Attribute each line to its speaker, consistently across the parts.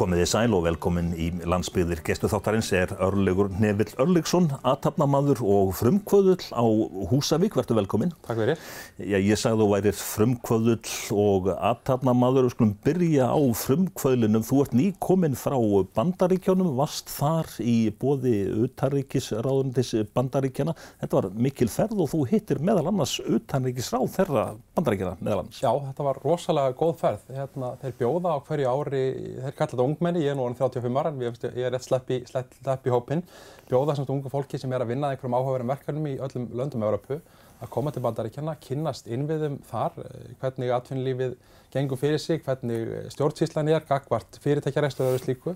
Speaker 1: Komiði sæl og velkomin í landsbyggðir. Gestu þáttarins er Örlegur Nevill Örlegsson, aðtapnamaður og frumkvöðull á Húsavík. Vertu velkomin.
Speaker 2: Takk fyrir.
Speaker 1: Já, ég sagði þú værir frumkvöðull og aðtapnamaður. Við skulum byrja á frumkvöðlinum. Þú ert nýkominn frá Bandaríkjónum, varst þar í bóði utanríkisráðundis Bandaríkjana. Þetta var mikil ferð og þú hittir meðal annars utanríkisráð þeirra Bandaríkjana meðal annars.
Speaker 2: Já, þetta var rosalega góð ferð. Hérna, þeir bjóða á hverju ári, þeir ungmenni, ég er nú orðin 35 ára en ég, er rétt slepp í, í hópinn, bjóða semst ungu fólki sem er að vinna einhverjum áhugaverðum verkefnum í öllum löndum Európu að koma til Bandaríkjana, kynnast innviðum þar, hvernig atvinnulífið gengur fyrir sig, hvernig stjórnsýslan er, gagvart fyrirtækjareist og slíku.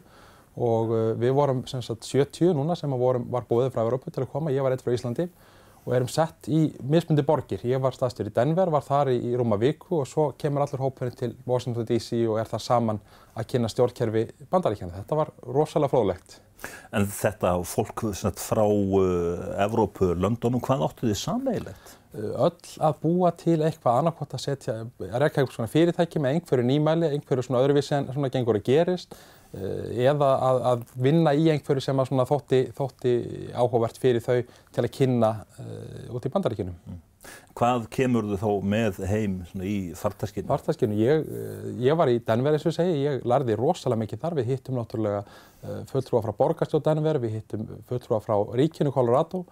Speaker 2: Og við vorum sem sagt 70 núna sem vorum, var bóðið frá Európu til að koma, ég var eitt frá Íslandi og erum sett í mismundi borgir. Ég var staðstur í Denver, var þar í, í rúma viku og svo kemur allur hópurinn til Washington DC og er þar saman að kynna stjórnkerfi bandaríkjana. Þetta var rosalega fróðlegt.
Speaker 1: En þetta fólk sagt, frá uh, Evrópu, Londonum, hvað áttu þið sameigilegt?
Speaker 2: Öll að búa til eitthvað annarkot að setja, að rekka eitthvað svona fyrirtæki með einhverju nýmæli, einhverju svona öðruvísi en svona gengur að gerist eða að, að vinna í einhverju sem að svona þótti, þótti áhugavert fyrir þau til að kynna uh, út í bandaríkunum. Mm.
Speaker 1: Hvað kemur þú þó með heim í fartaskinu?
Speaker 2: Fartaskinu, ég, ég var í Denver eins og segi, ég lærði rosalega mikið þar. Við hittum náttúrulega uh, fulltrúa frá borgarstjóð Denver, við hittum fulltrúa frá ríkinu Colorado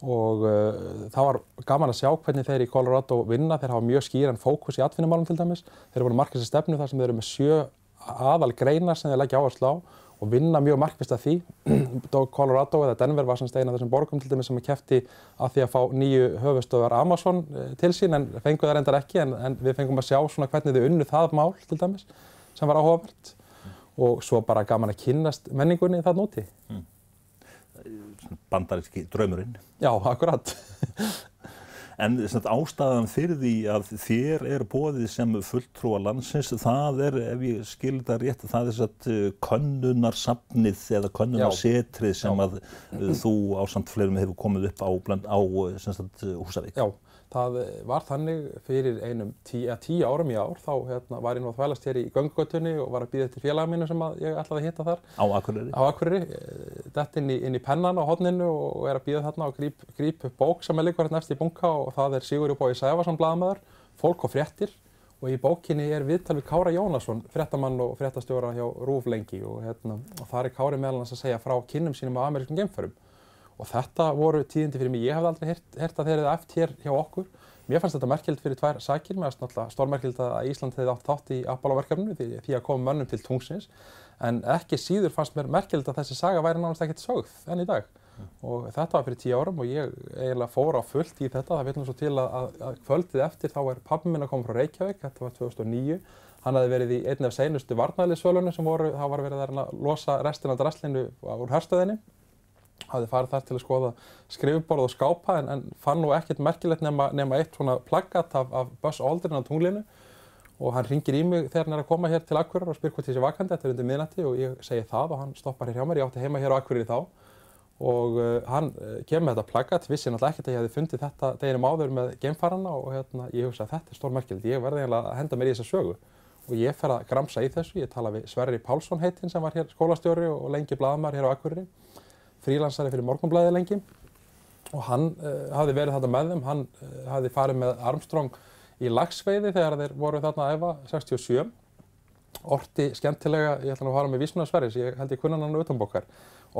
Speaker 2: og uh, það var gaman að sjá hvernig þeir í Colorado vinna. Þeir hafa mjög skýran fókus í atvinnumálum til dæmis. Þeir eru búin að marka sér stefnu þar sem þeir eru með sjö aðal greinar sem þeir leggja áherslu á og vinna mjög markvist að því. Colorado eða Denver var semst eina af þessum borgum til dæmis sem kefti að því að fá nýju höfustöðar Amazon til sín en fengu það reyndar ekki en, en við fengum að sjá svona hvernig þau unnu það mál til dæmis sem var áhugavert og svo bara gaman að kynnast menningunni það núti. Mm.
Speaker 1: Bandaríski draumurinn.
Speaker 2: Já, akkurat.
Speaker 1: En ástæðan fyrir því að þér er bóðið sem fulltrúa landsins, það er, ef ég skilur það rétt, það er svona könnunarsafnið eða könnunarsetrið sem að uh, þú á samt fleirum hefur komið upp á, á sagt, Húsavík.
Speaker 2: Já, það var þannig fyrir einum tí, tíu árum í ár, þá hérna, var ég nú að þvælast hér í göngugötunni og var að býða til félaginu sem ég ætlaði að hitta þar.
Speaker 1: Á Akureyri?
Speaker 2: Á Akureyri, dett inn í, inn í pennan á hodninu og er að býða þarna og gríp, gríp bók sem er líka hérna eftir í bunka og það er Sigurður Bói Sæfarsson blaðamæður, fólk og fréttir og í bókinni er viðtal við Kára Jónasson, fréttamann og fréttastjóra hjá Rúf lengi og, hérna, og það er Kári meðal hans að segja frá kynnum sínum á amerískum geimförum og þetta voru tíðindi fyrir mig. Ég hef aldrei hert að þeir eru eftir hér hjá okkur. Mér fannst þetta merkjöld fyrir tvær sakir, mér fannst náttúrulega stórmerkjöld að Ísland hefði átt þátt í Apollo-verkefninu því, því að koma mönnum til tungsins en ekki síður fannst mér merkjöld að þessi saga væri nánast ekkert sögð enn í dag mm. og þetta var fyrir tíu árum og ég eiginlega fór á fullt í þetta, það viljum svo til að, að, að kvöldið eftir þá er pabbi minn að koma frá Reykjavík, þetta var 2009 Hann hafði verið í einni af seinustu varnæðlisvölunum sem voru, það var verið að losa restina af draslinu úr herstöðinni hafði farið þar til að skoða skrifborð og skápa en, en fann nú ekkert merkilegt nema, nema eitt svona plaggat af, af Buzz Aldrin á tunglinu. Og hann ringir í mig þegar hann er að koma hér til Akureyrar og spyr hvort ég sé vakandi, þetta er undir miðnætti og ég segi það og hann stoppar hér hjá mér, ég átti heima hér á Akureyri þá. Og uh, hann uh, kemur með þetta plaggat, vissi náttúrulega ekkert að ég hefði fundið þetta deginum áður með geimfarana og hérna, ég hugsa að þetta er stór merkilegt, ég verði eiginlega að henda mér í þessa sögu. Og ég fer að gramsa í þessu, ég tala við Sverri Pálsson heitinn sem var hér skólastjóri og lengi blaðamær hér á Akureyri frílansari fyrir morgunblæði lengi og hann uh, hafði verið þarna með þeim, hann uh, hafði farið með Armstrong í lagsveiði þegar þeir voru þarna að æfa 67. Orti skemmtilega, ég ætla nú að fara með vísmunnarsverðis, ég held ég kunnan hann utanbokkar.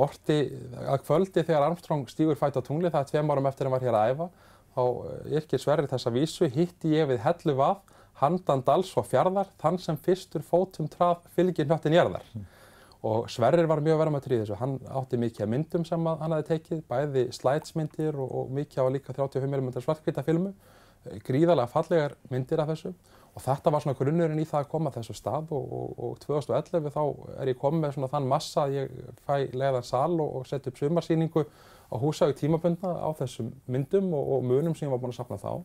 Speaker 2: Orti að kvöldi þegar Armstrong stígur fætt á tungli, það er tveim árum eftir hann var hér að æfa, þá yrkir Sverri þessa vísu, hitti ég við hellu vað, handan dals og fjarðar, þann sem fyrstur fótum trað fylgir hnöttin jörðar. Mm og Sverrir var mjög verðmættur í þessu. Hann átti mikið af myndum sem hann hafi tekið, bæði slætsmyndir og, og mikið af líka 35mm svartkvita filmu, gríðarlega fallegar myndir af þessu. Og þetta var svona grunnurinn í það að koma þessu stað og, og, og 2011 þá er ég komið með svona þann massa að ég fæ leiðan sal og setja upp sumarsýningu á húsaug tímabundna á þessum myndum og munum sem ég var búinn að sapna þá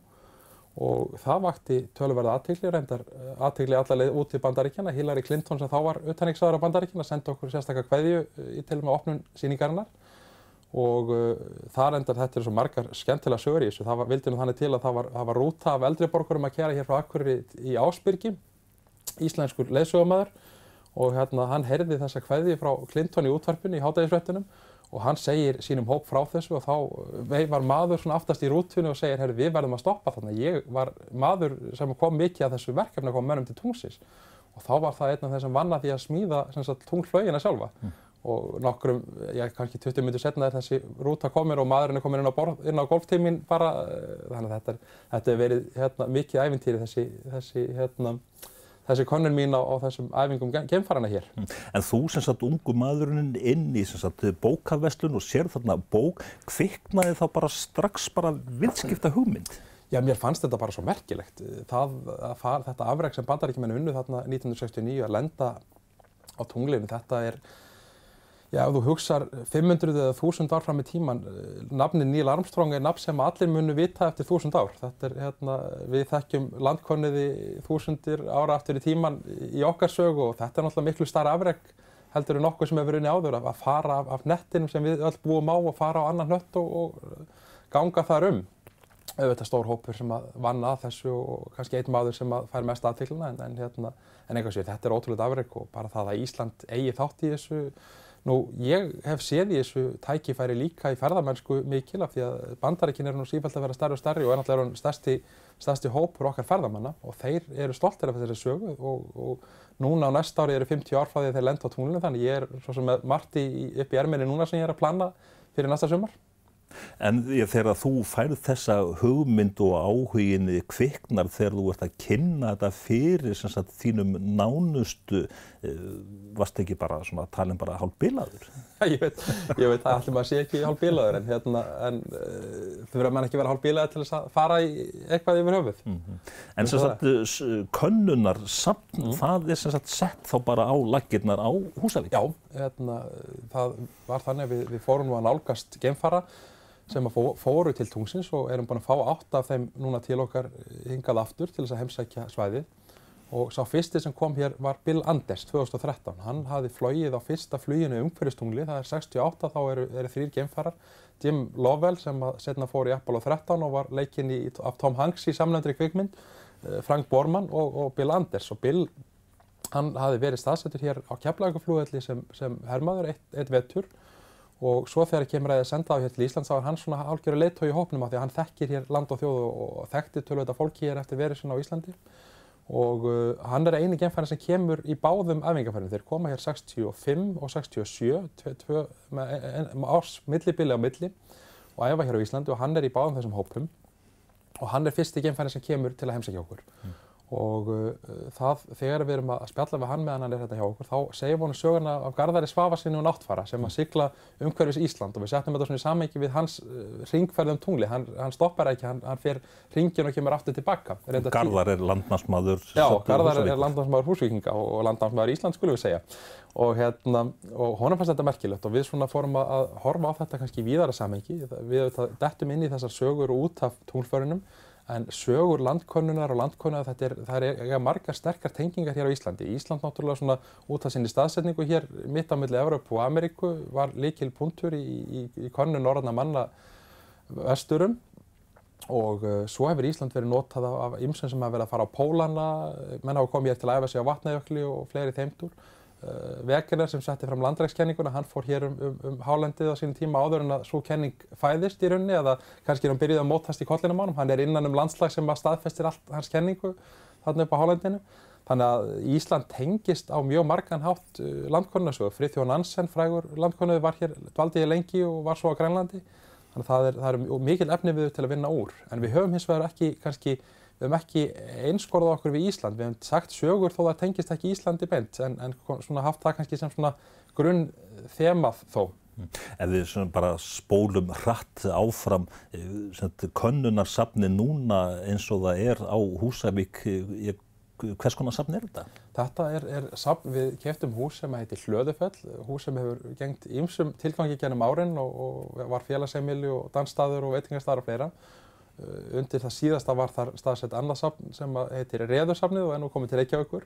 Speaker 2: og það vakti tölverða aðtegli, reyndar eh, aðtegli allarleið út til bandaríkjana. Hillary Clinton sem þá var utanrikssaður á bandaríkjana sendi okkur sérstaklega hverju eh, í til og með opnun síningarinnar og uh, það reyndar þetta er svo margar skemmtilega sögur í þessu. Það var, vildi nú þannig til að það var, það var rúta af eldriborgurum að kæra hér frá Akkurri í Ásbyrgi, íslenskur leðsögumæður og hérna hann heyrði þessa kveði frá Clinton í útvarpinu í hátægisfréttunum og hann segir sínum hóp frá þessu og þá var maður svona aftast í rútunni og segir, herru, við verðum að stoppa þarna. Ég var maður sem kom mikið að þessu verkefni að koma mönnum til tungsins og þá var það einn af þessum vanna því að smíða tunglflöginna sjálfa. Mm. Og nokkrum, já, kannski 20 minnir setna er þessi rúta komin og maðurinn er komin inn á, borð, inn á golftímin bara, þannig að þetta þetta er verið hérna, mikið æfintýri þessi, þessi hérna, þessi konun mín á, á þessum æfingum gemfarana hér. Mm.
Speaker 1: En þú sem sagt ungu maðurinn inn í sem sagt bókaveslun og sér þarna bók, kviknaði þá bara strax bara vilskipta hugmynd?
Speaker 2: Já, mér fannst þetta bara svo merkilegt. Það, far, þetta afreg sem bandaríkjumennu unnu þarna 1969 að lenda á tunglinu, þetta er Já, ef þú hugsaður 500 eða 1000 ár fram í tíman, eh, nafnin Neil Armstrong er nafn sem allir munu vita eftir 1000 ár. Þetta er, hérna, við þekkjum landkonniði þúsundir ára eftir í tíman í okkar sögu og þetta er náttúrulega miklu starra afreg heldur en okkur sem hefur unni áður að fara af, af nettinum sem við öll búum á og fara á annan nött og, og ganga þar um. Auðvitað stór hópur sem að vanna að þessu og kannski einn maður sem að fær mest aðtíkluna en, en, hérna, en einhvers veginn þetta er ótrúlega afreg og bara það að Ísland eigi þátt í þessu Nú, ég hef séð í þessu tækifæri líka í ferðamennsku mikil af því að bandarækinn er nú sífælt að vera starri og starri og er náttúrulega stærsti, stærsti hópur okkar ferðamanna og þeir eru stoltir af þessari sögu og, og núna á næsta ári eru 50 árfæði þegar þeir lenda á tunglunum þannig ég er svo sem með margt í, upp í erminni núna sem ég er að plana fyrir næsta sumar.
Speaker 1: En þegar þú færð þessa hugmynd og áhuginni kviknar þegar þú ert að kynna þetta fyrir sagt, þínum nánustu, varst ekki bara svona að um bara hálf bilaður?
Speaker 2: ég veit, ég veit að allir maður sé ekki hálf bilaður en, hérna, en uh, þau verður að mann ekki vera hálf bilaður til að fara í eitthvað yfir höfuð. Mm -hmm.
Speaker 1: En sem sagt, könnunar samt, mm. það er sem sagt sett þá bara á laggirnar á Húsavík?
Speaker 2: Já, hérna, það var þannig að við, við fórum nú að nálgast geimfara sem að fóru til tungsins og erum búin að fá átt af þeim núna til okkar hingað aftur til þess að heimsækja svæðið og sá fyrsti sem kom hér var Bill Anders 2013. Hann hafði flóið á fyrsta fluginu umhverfistungli, það er 68, þá eru, eru þrýr geimfarar. Jim Lovell sem setna fór í Apollo 13 og var leikinn í, af Tom Hanks í samlendri kvikmynd, eh, Frank Borman og, og Bill Anders. Og Bill, hann hafði verið staðsettur hér á keflagaflugvelli sem, sem hermaður eitt, eitt vettur og svo þegar kemur að það senda á hér til Íslands þá er hann svona algjörðu leittói í hópnum af því að hann þekkir hér land og þjóðu og þekkti tölvöita fólki hér eftir verið svona á Íslandi og uh, hann er eini genfæri sem kemur í báðum æfingafærinu. Þeir koma hér 65 og 67, tve, tve, með en, árs millibili á milli og æfa hér á Íslandi og hann er í báðum þessum hópum og hann er fyrsti genfæri sem kemur til að heimsækja okkur. Mm og uh, það, þegar við erum að spjalla við hann meðan hann er hérna hjá okkur, þá segjum við hann söguna af Garðari Svafarsinni og Náttfara sem að sigla umhverfis Ísland. Og við setjum þetta svona í sammengi við hans uh, ringferðum tungli, hann, hann stoppar ekki, hann, hann fer ringin og kemur aftur tilbaka.
Speaker 1: Garðar er landnámsmaður
Speaker 2: Já, Garðar er landnámsmaður húsvíkinga og, og landnámsmaður Ísland skulum við segja. Og hérna, og honum fannst þetta merkilegt. Og við svona fórum að, að horfa á þetta kannski í víðara sammengi, við dettum inn í þessar sögur út af tunglförunum En sögur landkönnunar og landkönnunar, þetta er, það er eiga margar sterkar tengingar hér á Íslandi. Ísland náttúrulega svona út af sinni staðsetningu hér mitt á milli Európu og Ameríku var líkil punktur í, í, í könnun norðna manna vesturum og uh, svo hefur Ísland verið notað af ymsum sem hafa verið að fara á Pólana, menn hafa komið hér til að æfa sig á vatnajökli og fleiri þeimtur. Uh, Wegener sem setti fram landrækskenninguna, hann fór hér um, um, um hálendið á sínum tíma áður en að svo kenning fæðist í rauninni eða kannski er hann byrjuð að mótast í kollinum ánum, hann er innan um landslag sem að staðfestir allt hans kenningu þarna upp á hálendinu. Þannig að Ísland tengist á mjög margan hátt uh, landkonunasögu. Frithjón Nansen, frægur landkonuði, var hér, dvaldi hér lengi og var svo á Grænlandi. Þannig að það er, það er mikil efni við til að vinna úr. En við höfum hins vegar ekki kannski við höfum ekki einskorðað okkur við Ísland, við höfum sagt sögur þó það tengist ekki Íslandi beint en, en svona haft það kannski sem svona grunn þemað þó.
Speaker 1: Mm. Ef við bara spólum hratt áfram, eh, könnunarsafni núna eins og það er á Húsavík, eh, hvers konar safn er þetta?
Speaker 2: Þetta er, er safn, við keftum hús sem heitir Hlöðufell, hús sem hefur gengt ýmsum tilgangi gennum árin og, og var félagseimili og dansstaður og veitingarstaður og fleira undir það síðasta var þar staðsett annað safn sem heitir Reðursafnið og er nú komið til Reykjavíkur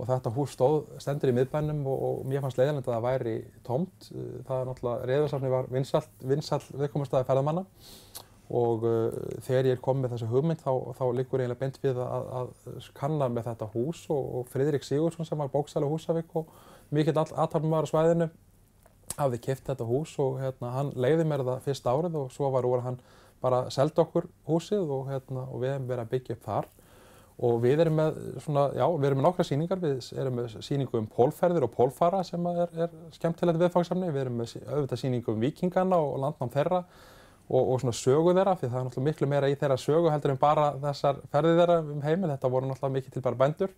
Speaker 2: og þetta hús stóð, stendur í miðbænum og, og mér fannst leiðilegt að það væri tómt. Eh, það er náttúrulega, Reðursafnið var vinsall viðkomastæði ferðamanna og uh, þegar ég er komið með þessu hugmynd þá, þá liggur eiginlega beint við að, að kanna með þetta hús og, og Fridrik Sigursson sem var bókstæla Húsavík og mikill aðtalmar á svæðinu hafði kipt þetta hús og hérna, hann leiði mér það fyrst árið og svo var úr hann bara seldi okkur húsið og, hérna, og við hefum verið að byggja upp þar. Og við erum með svona, já, við erum með nokkra síningar, við erum með síningu um pólferðir og pólfara sem er, er skemmtilegt viðfangsefni, við erum með auðvitað síningu um vikingana og landnám þeirra og, og svona sögu þeirra, því það er náttúrulega miklu meira í þeirra sögu heldur en bara þessar ferði þeirra um heimil, þetta voru náttúrulega mikið til bara bændur.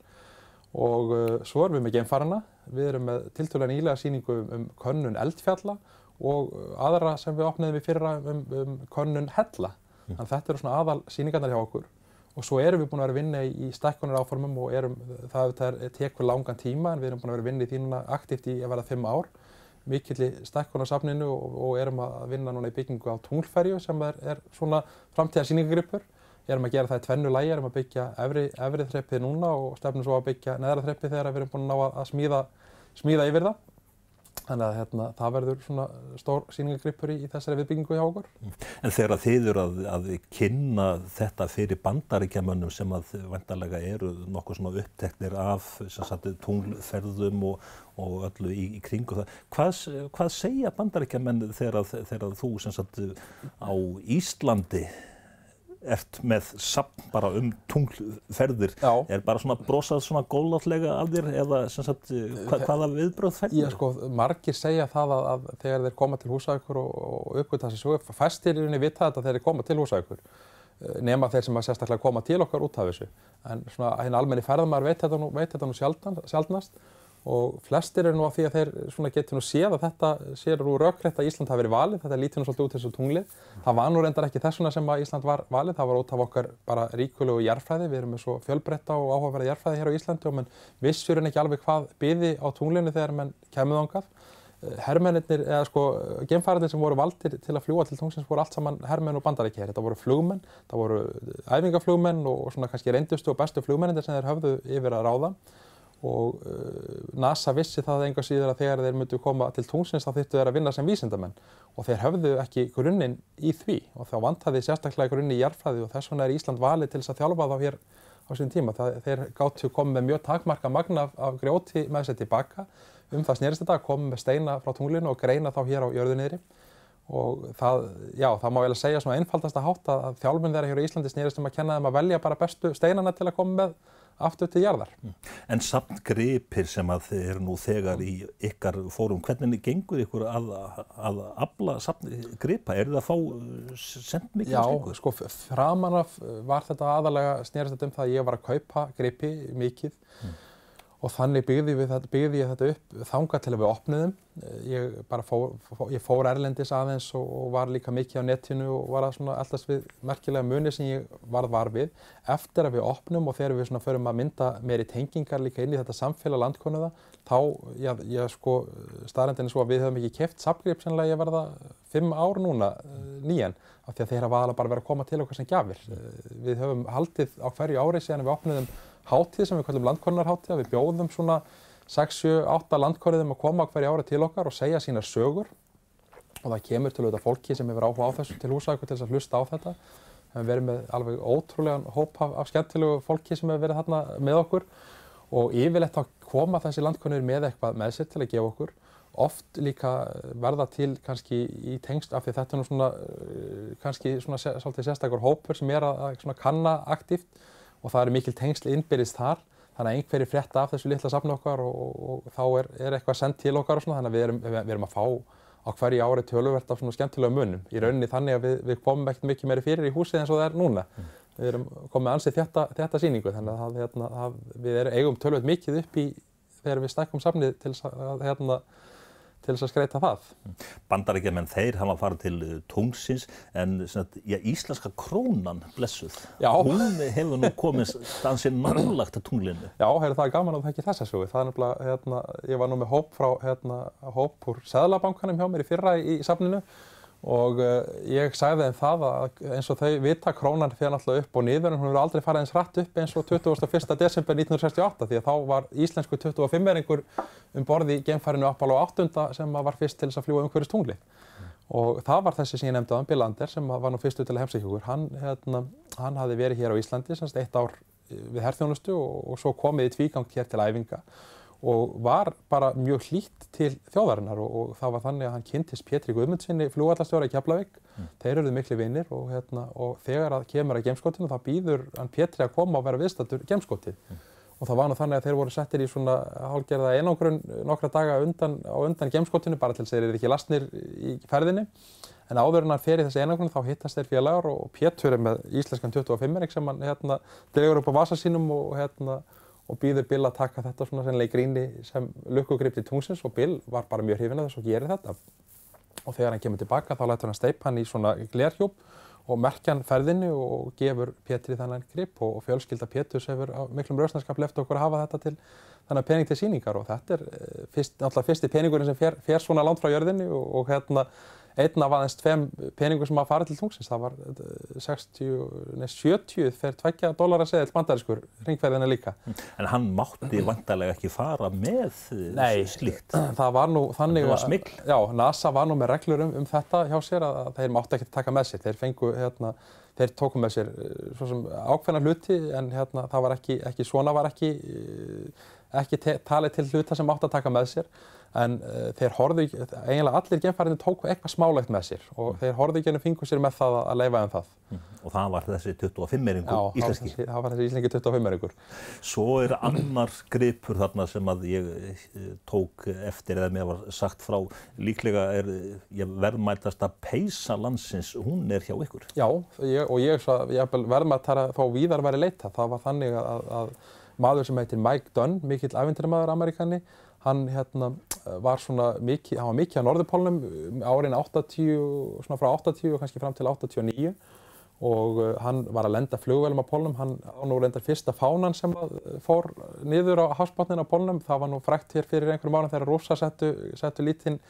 Speaker 2: Og uh, svo erum við með geimfarana, við erum með tiltölulega nýlega síningu um, um könnun eldfjalla og aðra sem við opniðum í fyrra um, um könnun hella, mm. þannig að þetta eru svona aðal síningarnar hjá okkur. Og svo erum við búin að vera að vinna í stækkunar áformum og erum, það, það tekur langan tíma en við erum búin að vera að vinna í þínuna aktíft í að vera fimm ár. Mikill í stækkunarsafninu og, og erum að vinna núna í byggingu á tunglferju sem er, er svona framtíðar síningagripur erum að gera það í tvennu lægi, erum að byggja efri, efri þreppið núna og stefnum svo að byggja neðra þreppið þegar við erum búin að ná að smíða, smíða yfir það Þannig að hérna, það verður svona stór síningagripur í, í þessari viðbyggingu hjá okkur.
Speaker 1: En þegar þið eru að, að kynna þetta fyrir bandaríkjamönnum sem að vantarlega eru nokkuð svona uppteknir af tunglferðum og, og öllu í, í kringu það, hvað, hvað segja bandaríkjamenn þegar, þegar þú sagt, á Íslandi ert með sapn bara um tunglferðir. Er bara svona brosað svona góðláttlega af þér eða sagt, hva, hvaða viðbröð ferðir?
Speaker 2: Já sko, margir segja það að, að þegar þeir koma til húsaukur og, og uppgöta þessi sögur, fæstir í rauninni vita þetta þegar þeir koma til húsaukur eh, nema þeir sem að sérstaklega koma til okkar út af þessu. En svona hinn almenni ferðamæður veit þetta nú, veit þetta nú sjaldan, sjaldnast og flestir eru nú af því að þeir getur nú séð að þetta sér úr raukrætt að Ísland hafi verið valið, þetta lítur nú svolítið út þessu tunglið. Það var nú reyndar ekki þessuna sem að Ísland var valið, það var út af okkar bara ríkulegu jærfræði, við erum með svo fjölbreytta og áhugaverða jærfræði hér á Íslandi og menn vissur en ekki alveg hvað byði á tunglinu þegar menn kemur þángað. Hermennir, eða sko, gemfærandir sem voru valdir til að fljúa til tungsins voru allt saman hermenn og bandarækja hér. Þetta voru flugmenn, það voru æfingaflugmenn og svona kannski reyndustu og bestu flugmennir sem þeir höfðu yfir að ráða og uh, NASA vissi það einhver síður að þegar þeir myndu koma til tungsins þá þurftu þeir að vinna sem vísindamenn. Og þeir höfðu ekki grunninn í því. Og þá vantaði sérstaklega grunni í jarfræði og þess vegna er Ísland valið til þess að þjálfa þá hér á sín tíma. Það, þeir gáttu komið með mjög takmarka magna af, af grjóti með sér tilbaka. Um það snýrist þetta, komið með steina frá tunglinu og greina þá hér á jörðunniðri og það, já, það má vel að segja svona einfaldast að hátta að þjálfun þeirra hér á Íslandi snýrist um að kenna þeim að velja bara bestu steinana til að koma með aftur til jarðar.
Speaker 1: En samt gripir sem að þið eru nú þegar í ykkar fórum, hvernig gengur ykkur að, að afla samt gripa? Er það að fá uh, sendt mikið?
Speaker 2: Já, sko framanaf var þetta aðalega snýrast þetta um það að ég var að kaupa gripi mikið mm og þannig byggði, þetta, byggði ég þetta upp þanga til að við opniðum. Ég, fór, fór, ég fór Erlendis aðeins og, og var líka mikið á netinu og var alltaf við merkilega muni sem ég varð var við. Eftir að við opnum og þegar við förum að mynda meiri tengingar líka inn í þetta samfélag landkonuða, þá, já, ég sko, staðrendin er svo að við höfum ekki keft sapgrip sennilega ég verða fimm ár núna nýjan, af því að þeir hafa alveg bara verið að koma til okkar sem gjafir. Við höfum haldið á hverju ári síðan við opniðum hátíð sem við kallum landkonarhátíð. Við bjóðum svona 6-7-8 landkoriðum að koma hverja ári til okkar og segja sínar sögur og það kemur til auðvitað fólki sem hefur áhuga á þessu til húsæku til þess að hlusta á þetta. Við verið með alveg ótrúlegan hóp af, af skemmtilegu fólki sem hefur verið þarna með okkur og yfirleitt að koma þessi landkonir með eitthvað með sér til að gefa okkur. Oft líka verða til kannski í tengst af því þetta er nú svona kannski svona svolítið sérstakar hópur sem er að, að kanna aktíft og það eru mikil tengsl innbyrðist þar. Þannig að einhverjir frétta af þessu litla safnu okkar og, og, og þá er, er eitthvað sendt til okkar og svona. Þannig að við erum, við, erum að fá á hverju ári töluvert af svona skemmtilega munum. Í rauninni þannig að við, við komum ekkert mikið meiri fyrir í húsið eins og það er núna. Mm. við erum komið ansið þetta, þetta síningu þannig að, hérna, við erum, eigum töluvert mikið upp í þegar við stekkum safnið til að hérna, til þess að skreita það.
Speaker 1: Bandarækjaman þeir hafa farið til uh, tungsins en svona, já, íslenska krónan blessuð, já. hún hefur nú komið dansinn nálagt að tunglinu.
Speaker 2: Já, heyrðu, það er gaman að það ekki þessa sögu. Það er nefnilega, hérna, ég var nú með hóp frá, hérna, hóp úr Sæðlabankanum hjá mér í fyrra í, í safninu og uh, ég sagði þeim það að eins og þau vita krónan fyrir náttúrulega upp og niður en hún hefur aldrei farið eins rætt upp eins og 21. desember 1968 því að þá var íslensku 25-eringur um borði í gemfærinu Apollo 8 sem var fyrst til þess að fljúa umhverjast tungli mm. og það var þessi sem ég nefndi Bill Ander, sem var nú fyrstu til að heimsækja okkur. Hann, hérna, hann hafði verið hér á Íslandi semst eitt ár við herþjónustu og, og svo komið í tvígangt hér til æfinga og var bara mjög hlýtt til þjóðarinnar og, og það var þannig að hann kynntist Pétri Guðmundssoni flugvallastjóra í Keflavík mm. þeir eruðu miklu vinnir og, hérna, og þegar það kemur að gemskotinu þá býður hann Pétri að koma og vera viðstattur gemskotið mm. og það var nú þannig að þeir voru settir í svona hálgerða einangrun nokkra daga undan, á undan gemskotinu bara til þess að þeir eru ekki lasnir í ferðinni en áður en hann fer í þessi einangrun þá hittast þeir félagar og Pétur er með íslenskan 25 sem hann hérna, dregur upp á vasa sínum og hérna og býður Bill að taka þetta svona sennilega í gríni sem lukkugript í tungsins og Bill var bara mjög hrifin að þess og gerir þetta. Og þegar hann kemur tilbaka þá lætur hann steipa hann í svona glerhjúp og merkja hann ferðinni og gefur Pétri þannig grip og fjölskylda Péturs hefur miklum rauðsnarskap left okkur að hafa þetta til þannig pening til síningar og þetta er eh, fyrst, alltaf fyrsti peningurinn sem fer, fer svona langt frá jörðinni og, og hérna einn af aðeins tveim peningur sem að fara til tungsins. Það var 60, eh, nei 70 fyrir tveggja dólar að segja til bandarískur ringferðina líka.
Speaker 1: En hann mátti vantarlega ekki fara með eh, nei, slíkt?
Speaker 2: Nei, það var nú þannig
Speaker 1: að,
Speaker 2: já, NASA var nú með reglur um, um þetta hjá sér að, að þeir mátti ekki taka með sér. Þeir fengu, hérna, þeir tóku með sér eh, ákveðna hluti en hérna var ekki, ekki svona var ekki, ekki talið til hluta sem átti að taka með sér en uh, þeir horfðu, eiginlega allir genfærinni tóku eitthvað smálegt með sér og mm. þeir horfðu ekki ennum fingur sér með það að leifa um það.
Speaker 1: Mm. Og það var þessi 25-eringur íslenski?
Speaker 2: Já, það var þessi íslenski 25-eringur.
Speaker 1: Svo er annar gripur þarna sem að ég eh, tók eftir eða mér var sagt frá, líklega er verðmætast að peisa landsins, hún er hjá ykkur?
Speaker 2: Já, ég, og ég, ég verðmættara þó víðar væri leita, það var þannig að, að maður sem heitir Mike Dunn, mikill æfintirmaður amerikani, hann hérna, var svona mikið, hann var mikið á Norðupólnum um, árin 80, svona frá 80 og kannski fram til 89 og uh, hann var að lenda flugvelum á pólnum, hann á nú lendar fyrsta fánan sem fór niður á hafsbátnin á pólnum, það var nú frækt hér fyrir einhverjum árum þegar rúsa settu, settu lítinn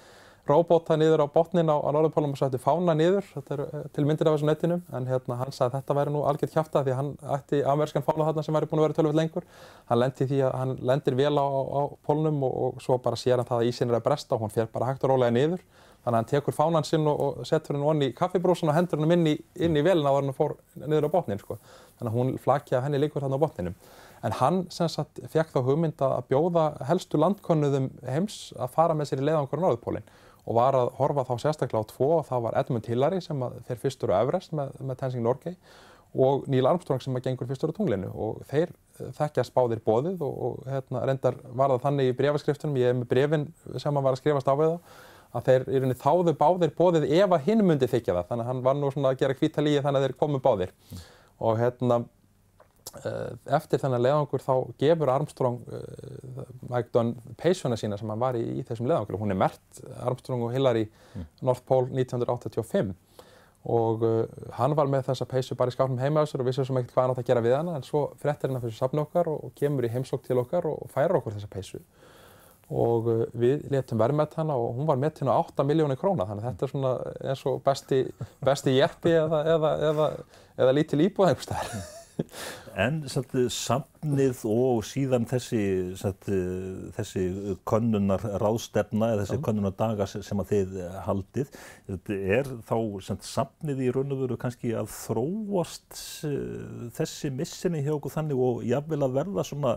Speaker 2: róbóta niður á botnin á, á Norðupólum og sætti fána niður, er uh, til myndir af þessu netinu, en hérna hann sagði að þetta væri nú algjört því að hann ætti amerískan fána þarna sem væri búin að vera tölvöld lengur. Hann lendir því að hann lendir vel á, á pólnum og, og svo bara sér hann það að ísinn er að bresta og hann fer bara hægt og rólega niður. Þannig að hann tekur fánan sinn og, og setur hann onni í kaffibrúsan og hendur hann inn í, inn í velina þegar hann fór niður á botnin sko. Þannig að hún flakja henni líkur þarna á botninum. En hann sem sagt fekk þá hugmynda að bjóða helstu landkönnuðum heims að fara með sér í leiðangur á Norðupólinn og var að horfa þá sérstaklega á tvo og það var Edmund Hillary sem fer fyrstur á Everest með, með Tenzing Norgay og Neil Armstrong sem gengur fyrstur á tunglinu og þeir eh, þekkjast báðir bóðið og, og hérna, reyndar var það þannig í brefaskriftunum, ég hef með brefin sem var að skrifast á við það að þeir í rauninni þáðu báðir bóðið ef að hinn myndi þykja það þannig að hann var nú svona að gera kvítalíi þannig að þeir komu báðir mm. og hérna eftir þennan leðangur þá gefur Armstrong uh, peysuna sína sem hann var í, í þessum leðangur og hún er mert Armstrong og Hillary mm. North Pole 1985 og uh, hann var með þessa peysu bara í skáfnum heima á sér og vissi sem ekkert hvað hann átt að gera við hana. En svo frettir hann að fyrir safna okkar og, og kemur í heimsók til okkar og, færir okkur þessa peysu. Og uh, við letum verðmætt hana og hún var með til 8 miljónir króna. Þannig þetta er svona eins og besti, besti jeppi eða, eða, eða, eða lítil íbúð einhver staðar
Speaker 1: En satt, samnið og síðan þessi, satt, þessi könnunar ráðstefna eða þessi könnunar daga sem að þið haldið, er þá satt, samnið í raun og veru kannski að þróast uh, þessi missinni hjá okkur þannig og jáfnvel að verða svona,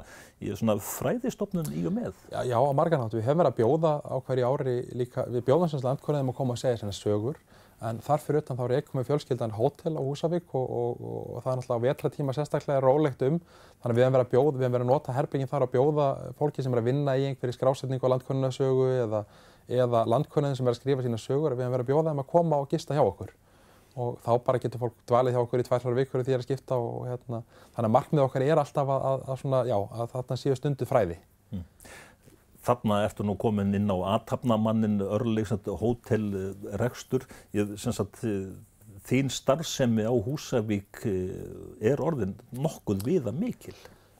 Speaker 1: svona fræðistofnun í og með?
Speaker 2: Já, já á margarnátt. Við hefum verið að bjóða á hverju ári líka, við bjóðum sem landkvörðum að koma og segja svona sögur En þar fyrir utan þá ekkum með fjölskyldan hótel á Húsavík og, og, og, og það er náttúrulega vetratíma sérstaklega rólegt um. Þannig að við hefum verið að bjóða, við hefum verið að nota herbygginn þar að bjóða fólki sem er að vinna í einhverjir skrásetningu á landkonnunasögu eða, eða landkonnunin sem er að skrifa sína sögur. Við hefum verið að bjóða þeim að koma og gista hjá okkur. Og þá bara getur fólk dvalið hjá okkur í tvær-þrjár vikur því að skipta og hérna. Þannig að markmið okkar er alltaf að, að, að, svona, já, að þarna
Speaker 1: ertu nú komin inn á aðtapnamannin örleg hótelrekstur. Þín starfsemi á Húsavík eh, er orðin nokkuð viða mikil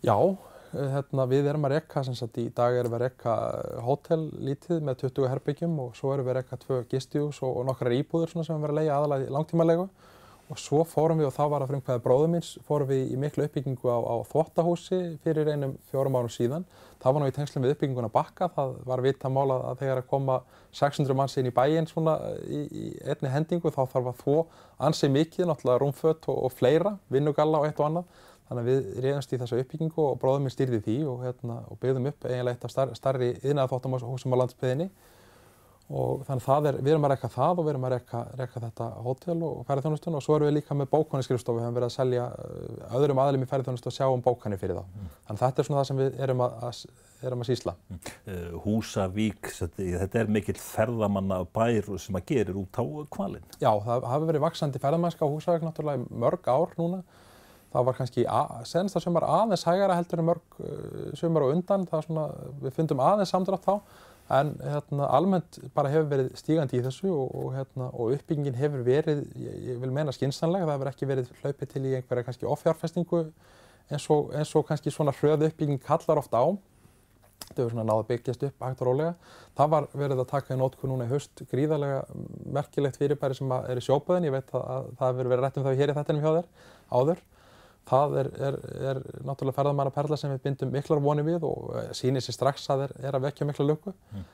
Speaker 2: Já, eh, hérna, við erum að rekka sagt, í dag erum við að rekka hótellítið með 20 herbyggjum og svo erum við að rekka tvö gistjús og, og nokkrar íbúður sem við erum að leia aðalega langtímalegu og svo fórum við og það var að frumkvæða bróðum minns, fórum við í miklu uppbyggingu á, á þvóttahúsi fyrir einum fjórum árum síðan. Það var nú í tengslum við uppbygginguna bakka, það var vita mála að þegar að koma 600 manns inn í bæinn svona í, í einni hendingu þá þarf að þvó ansið mikið, náttúrulega rúmfött og, og fleira, vinnugalla og eitt og annað. Þannig að við reyðumst í þessu uppbyggingu og bróðum minn styrði því og, hérna, og byggðum upp eiginlega eitt af starri yðnaða þvóttahúsum á landsbyðinni og þannig að er, við erum að rekka það og við erum að rekka, rekka þetta hótel og ferðarþjónustun og svo erum við líka með bókaniskrifstofu, við höfum verið að selja uh, öðrum aðlum í ferðarþjónustu og sjá um bókanir fyrir þá. Mm. Þannig þetta er svona það sem við erum að, að, erum að sísla. Mm.
Speaker 1: Uh, Húsavík, þetta er mikill ferðamanna bær sem að gerir út á kvalinn.
Speaker 2: Já, það hafi verið vaksandi ferðamannska á Húsavík náttúrulega í mörg ár núna. Það var kannski senst að sömur aðeins hægara heldur en mörg uh, sömur og undan, svona, við fundum aðeins samdrátt þá en hérna, almennt bara hefur verið stígandi í þessu og, og, hérna, og uppbyggingin hefur verið, ég, ég vil meina skynsanlega, það hefur ekki verið hlaupið til í einhverja kannski offjárfestingu eins og, eins og kannski svona hröðu uppbygging kallar ofta á. Þetta hefur svona náða byggjast upp hægt og rólega. Það var verið að taka í nótku núna í höst gríðarlega merkilegt fyrirbæri sem er í sjópaðin, ég veit að, að það hefur verið rætt um það hér í þettinum hjá þér áður. Það er, er, er náttúrulega ferðamannaperla sem við bindum miklar vonið við og eh, sýnir sér strax að það er að vekja mikla löku. Mm.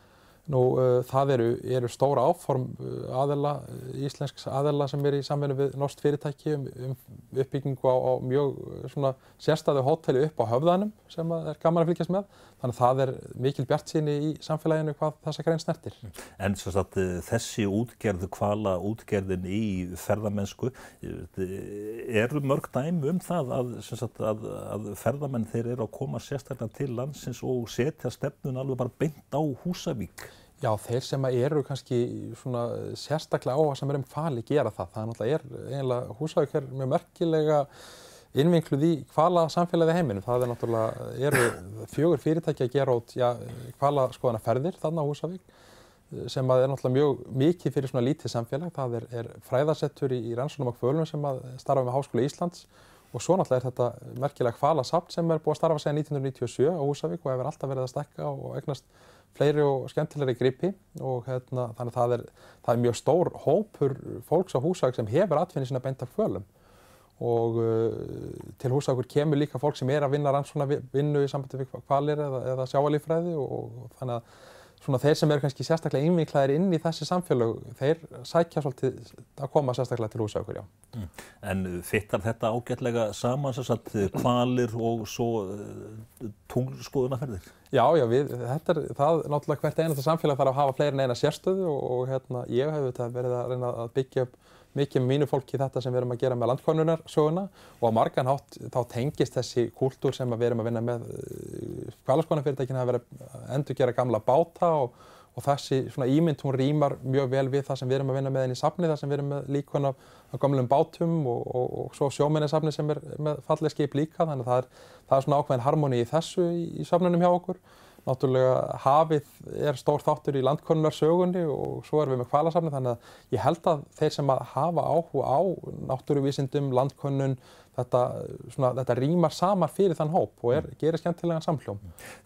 Speaker 2: Nú, uh, það eru, eru stóra áform eh, aðela, íslensks aðela sem er í samverðu við norsk fyrirtæki um, um uppbyggingu á, á mjög svona sérstæðu hóteli upp á höfðanum sem er gaman að fylgjast með. Þannig að það er mikil bjart síni í samfélaginu hvað þessa grein snertir.
Speaker 1: En svo að þessi útgerðu, kvala útgerðin í ferðamennsku, eru mörg dæmi um það að, sagt, að, að ferðamenn þeir eru að koma sérstaklega til landsins og setja stefnun alveg bara beint á Húsavík?
Speaker 2: Já, þeir sem eru kannski sérstaklega er um kvali gera það. Það er náttúrulega eiginlega Húsavík er mjög merkilega innvinkluð í hvala samfélagi heiminum. Það er náttúrulega, eru fjögur fyrirtæki að gera út hvala skoðana ferðir þarna á Húsavík sem er náttúrulega mjög mikið fyrir svona lítið samfélag. Það er, er fræðarsettur í, í rannsónum og kvölunum sem starfa með Háskóla Íslands og svo náttúrulega er þetta merkilega hvala samt sem er búið að starfa segja 1997 á Húsavík og hefur alltaf verið að stekka og egnast fleiri og skemmtilegri gripi og hérna, þannig að það er, það er mjög stór hópur fólks á Húsavík sem hefur atfinni sína beint af kvölum og uh, til húsaukur kemur líka fólk sem er að vinna rannsóna vinnu í sambandi við kvalir eða, eða sjáalífræði og, og þannig að svona þeir sem eru kannski sérstaklega innvinklaðir inn í þessi samfélag, þeir sækja svolítið að koma sérstaklega til húsaukur, já. Mm.
Speaker 1: En fittar þetta ágætlega saman þess að kvalir og svo tunglskoðunarferðir?
Speaker 2: Já, já, við, þetta er það náttúrulega hvert einasta samfélag þarf að hafa fleiri en eina sérstöðu og, og hérna, ég hef verið að reyna að byggja upp mikið með mínu fólki þetta sem við erum að gera með landkonunarsöguna og á margan hátt þá tengist þessi kúltúr sem við erum að vinna með kvælarskónafyrirtækina að vera að endur gera gamla báta og, og þessi svona ímynd hún rýmar mjög vel við það sem við erum að vinna með inn í safni þar sem við erum með líkon af, af gamlum bátum og, og, og svo sjóminnesafni sem er með fallið skip líka þannig að það er, það er svona ákveðin harmoni í þessu í, í safnunum hjá okkur Náttúrulega hafið er stór þáttur í landkonunarsögunni og svo erum við með kvalasafni þannig að ég held að þeir sem að hafa áhuga á náttúruvísindum, landkonun, þetta, svona, þetta rýmar samar fyrir þann hóp og er, gerir skemmtilegan samhljóm.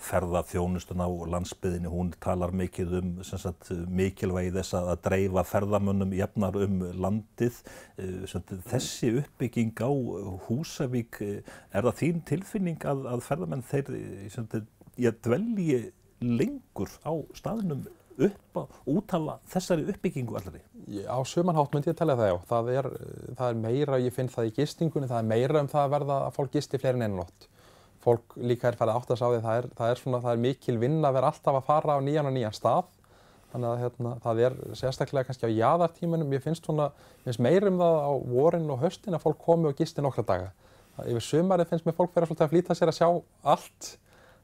Speaker 1: Ferðarþjónustun á landsbyðinni, hún talar mikið um sagt, mikilvægi þess að dreifa ferðamönnum jafnar um landið. Eh, þessi uppbygging á Húsavík, eh, er það þín tilfinning að, að ferðamenn þeir sagt, ég dvelji lengur á staðnum upp að útala þessari uppbyggingu allari?
Speaker 2: Á sömanhátt myndi ég að tella það já. Það er, það er meira, ég finn það í gistingunni, það er meira um það að verða að fólk gisti fleiri en einu nótt. Fólk líka er farið að sá því það er, það er, svona, það er mikil vinn að vera alltaf að fara á nýjan og nýjan stað. Þannig að hérna, það er sérstaklega kannski á jæðartímanum, ég finnst svona, ég finnst meira um það á vorin og höstin að fólk komi og gisti nokkra daga. Yfir sömarið finnst mér fólk vera svolítið að flýta sér að sjá allt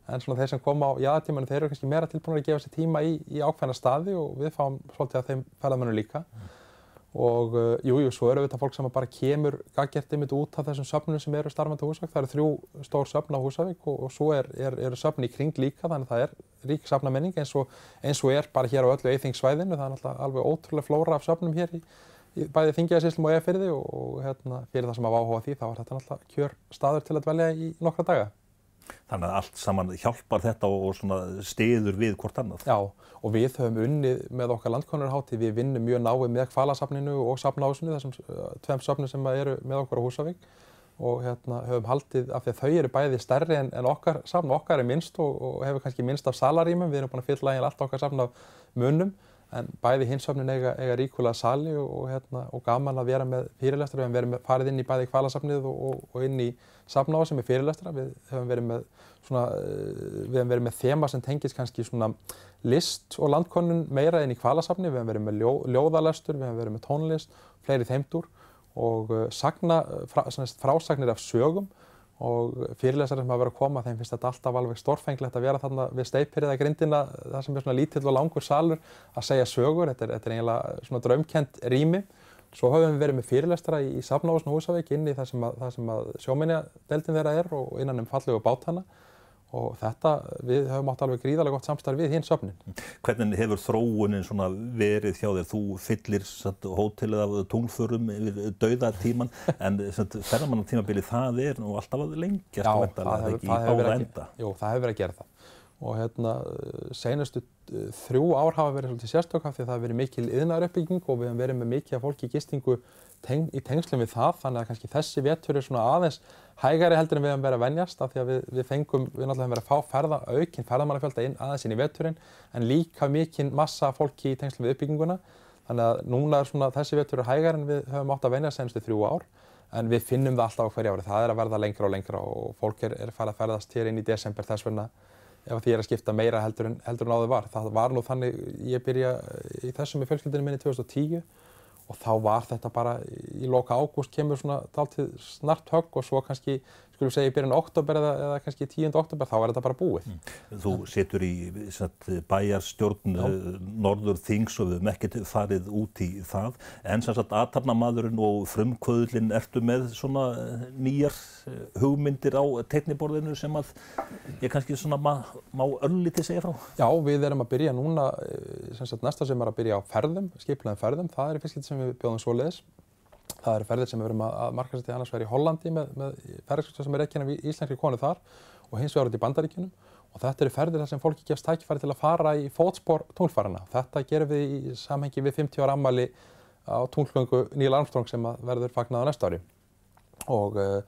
Speaker 2: en svona þeir sem koma á jáðatímanu þeir eru kannski meira tilbúinir að gefa sér tíma í, í ákveðna staði og við fáum svolítið að þeim ferðamönu líka mm. og jújú, uh, jú, svo eru þetta fólk sem bara kemur gaggertið mitt út af þessum söfnum sem eru starfandi á Húsavík, það eru þrjú stór söfn á Húsavík og, og svo eru er, er söfn í kring líka þannig að það er rík safnamenning eins og, eins og er bara hér á öllu eithingssvæðinu, það er alveg ótrúlega flóra af söfnum hér í, í bæði þingjaðisíslum og eðfyrði og, og hérna, fyrir það sem að áhuga því þá er þetta náttúrulega kjör staður til að dvelja í nokkra daga.
Speaker 1: Þannig að allt saman hjálpar þetta og stiður við hvort annað.
Speaker 2: Já, og við höfum unnið með okkar landkonurhátti, við vinnum mjög náið með kvalasafninu og safnásinu, þessum tveim safnum sem eru með okkur á Húsavík og hérna, höfum haldið af því að þau eru bæði stærri en, en okkar safn, okkar er minnst og, og hefur kannski minnst af salarímum, við erum búin að fylla allt okkar safn af munum en bæði hinsöfnin eiga, eiga ríkulega sali og, og, hérna, og gaman að vera með fyrirlestra. Við hefum verið með, farið inn í bæði kvalasafnið og, og inn í safnáða sem er fyrirlestra. Við hefum verið með, svona, eh, við hefum verið með þema sem tengis kannski svona list og landkonun meira inn í kvalasafni. Við hefum verið með ljó, ljóðalestur, við hefum verið með tónlist, fleiri þeimdur og eh, sagna, frá, frásagnir af sögum og fyrirlesari sem hafa verið að koma, þeim finnst þetta alltaf alveg stórfenglegt að vera þarna við steipirða grindina, það sem er svona lítill og langur salur að segja sögur, þetta er, þetta er eiginlega svona draumkent rými. Svo höfum við verið með fyrirlestra í, í Safnáðsson og Húsavík inn í það sem að, að sjóminjadeldin þeirra er og innan um fallegu bátana og þetta, við höfum átt alveg gríðarlega gott samstarf við hins söfnin.
Speaker 1: Hvernig hefur þróunin svona verið hjá þér? Þú fyllir hótelið af tónförum yfir dauðartíman en ferðarmannatímabili það er nú alltaf að lengjast
Speaker 2: Já, það hefur, verið að, jú, það hefur verið að gera það og hérna senastu uh, þrjú ár hafa verið svolítið sérstökk af því að það hefur verið mikil yðnaruppbygging og við hefum verið með mikið af fólki í gistingu teng, í tengslum við það þannig að kannski þessi vettur er svona aðeins hægari heldur en við hefum verið að venjast af því að við, við fengum, við náttúrulega hefum verið að fá ferða, aukinn ferðamannafjölda inn aðeins inn í vetturinn en líka mikinn massa fólki í tengslum við uppbygginguna þannig að núna er svona þessi vettur er hægari en við höfum átt að venjast senastu þrjú ár en við finnum það alltaf á hverja ári, það er að verða lengra og lengra og fólk er, er farið að ferðast hér inn í desember þess vegna ef því er að skipta meira heldur en, heldur en áður var. Það var nú þannig, ég byrja í þessum í fjölskyldinu minni 2010 og þá var þetta bara í loka ágúst kemur svona daltið snart högg og svo kannski skulum segja í byrjun oktober eða, eða kannski 10. oktober þá er þetta bara búið. Mm.
Speaker 1: Þú setur í bæjarstjórn. Eh, Norður Þings og við hefum ekkert farið út í það en sem sagt aðtarnamadurinn og frumkvöðlinn ertu með svona eh, nýjar eh, hugmyndir á teikniborðinu sem að ég kannski svona ma má örlítið segja frá?
Speaker 2: Já, við erum að byrja núna sem sagt næsta sem er að byrja á ferðum, skiplaðum ferðum, það er fyrst sem við bjóðum svo leiðis Það eru ferðir sem við verum að markasetja annars verið í Hollandi með, með ferðarskjósta sem er ekki hérna í íslenski konu þar og hins vegar út í bandaríkunum og þetta eru ferðir þar sem fólki gefst tækifæri til að fara í fótspor tónfarana. Þetta gerum við í samhengi við 50 ára ammali á tónlöngu Neil Armstrong sem verður fagnað á næsta ári. Og uh,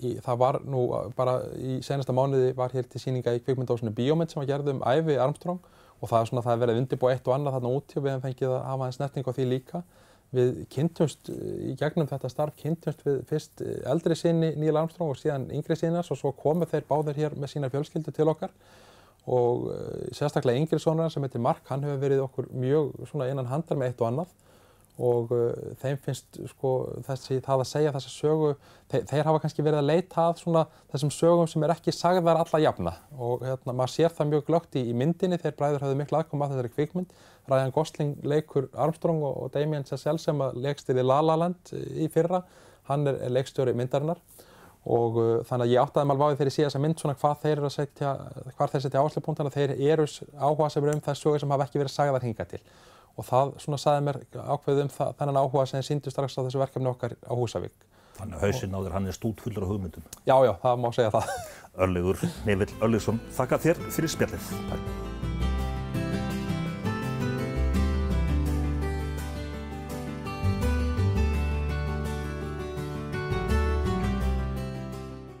Speaker 2: í, það var nú bara í senasta mánuði var hér til síninga í kvikmyndásinu Bíómynd sem var gerð um æfi Armstrong. Og það er svona það er verið undirbúið eitt og annað þarna úti og við hefum fengið að hafa einn snerting á því líka við kynntumst í gegnum þetta starf kynntumst við fyrst eldri sinni Neil Armstrong og síðan yngri sinnas og svo komu þeir báðir hér með sína fjölskyldu til okkar. Og eh, sérstaklega yngri sonur sem heitir Mark, hann hefur verið okkur mjög innan handar með eitt og annað og uh, þeim finnst sko, þessi, það að segja þessa sögu, þeir, þeir hafa kannski verið að leita að svona, þessum sögum sem er ekki sagðar alla jafna. Og hérna, maður sér það mjög glögt í, í myndinni þegar bræður hafðu miklu aðkoma að þessari kvikmynd. Ryan Gosling leikur Armstrong og, og Damien Chazelle sem leikstýri La La Land í fyrra, hann er, leikstjóri myndarinnar. Og uh, þannig að ég áttaði maður váðið þegar ég sé þessa mynd svona hvað þeir eru að setja, hvað þeir setja áherslupunktana, þeir eru áhuga sem eru um það sögur sem hafa ekki verið sagðar hinga til og það svona saði mér ákveðið um það, þennan áhuga sem síndu strax á þessu verkefni okkar á Húsavík.
Speaker 1: Þannig að hausinn á þér, hann er stútfullur á hugmyndum.
Speaker 2: Já, já, það má segja það.
Speaker 1: Örlegur Nevill Örlegsson, þakka þér fyrir spjallið. Takk.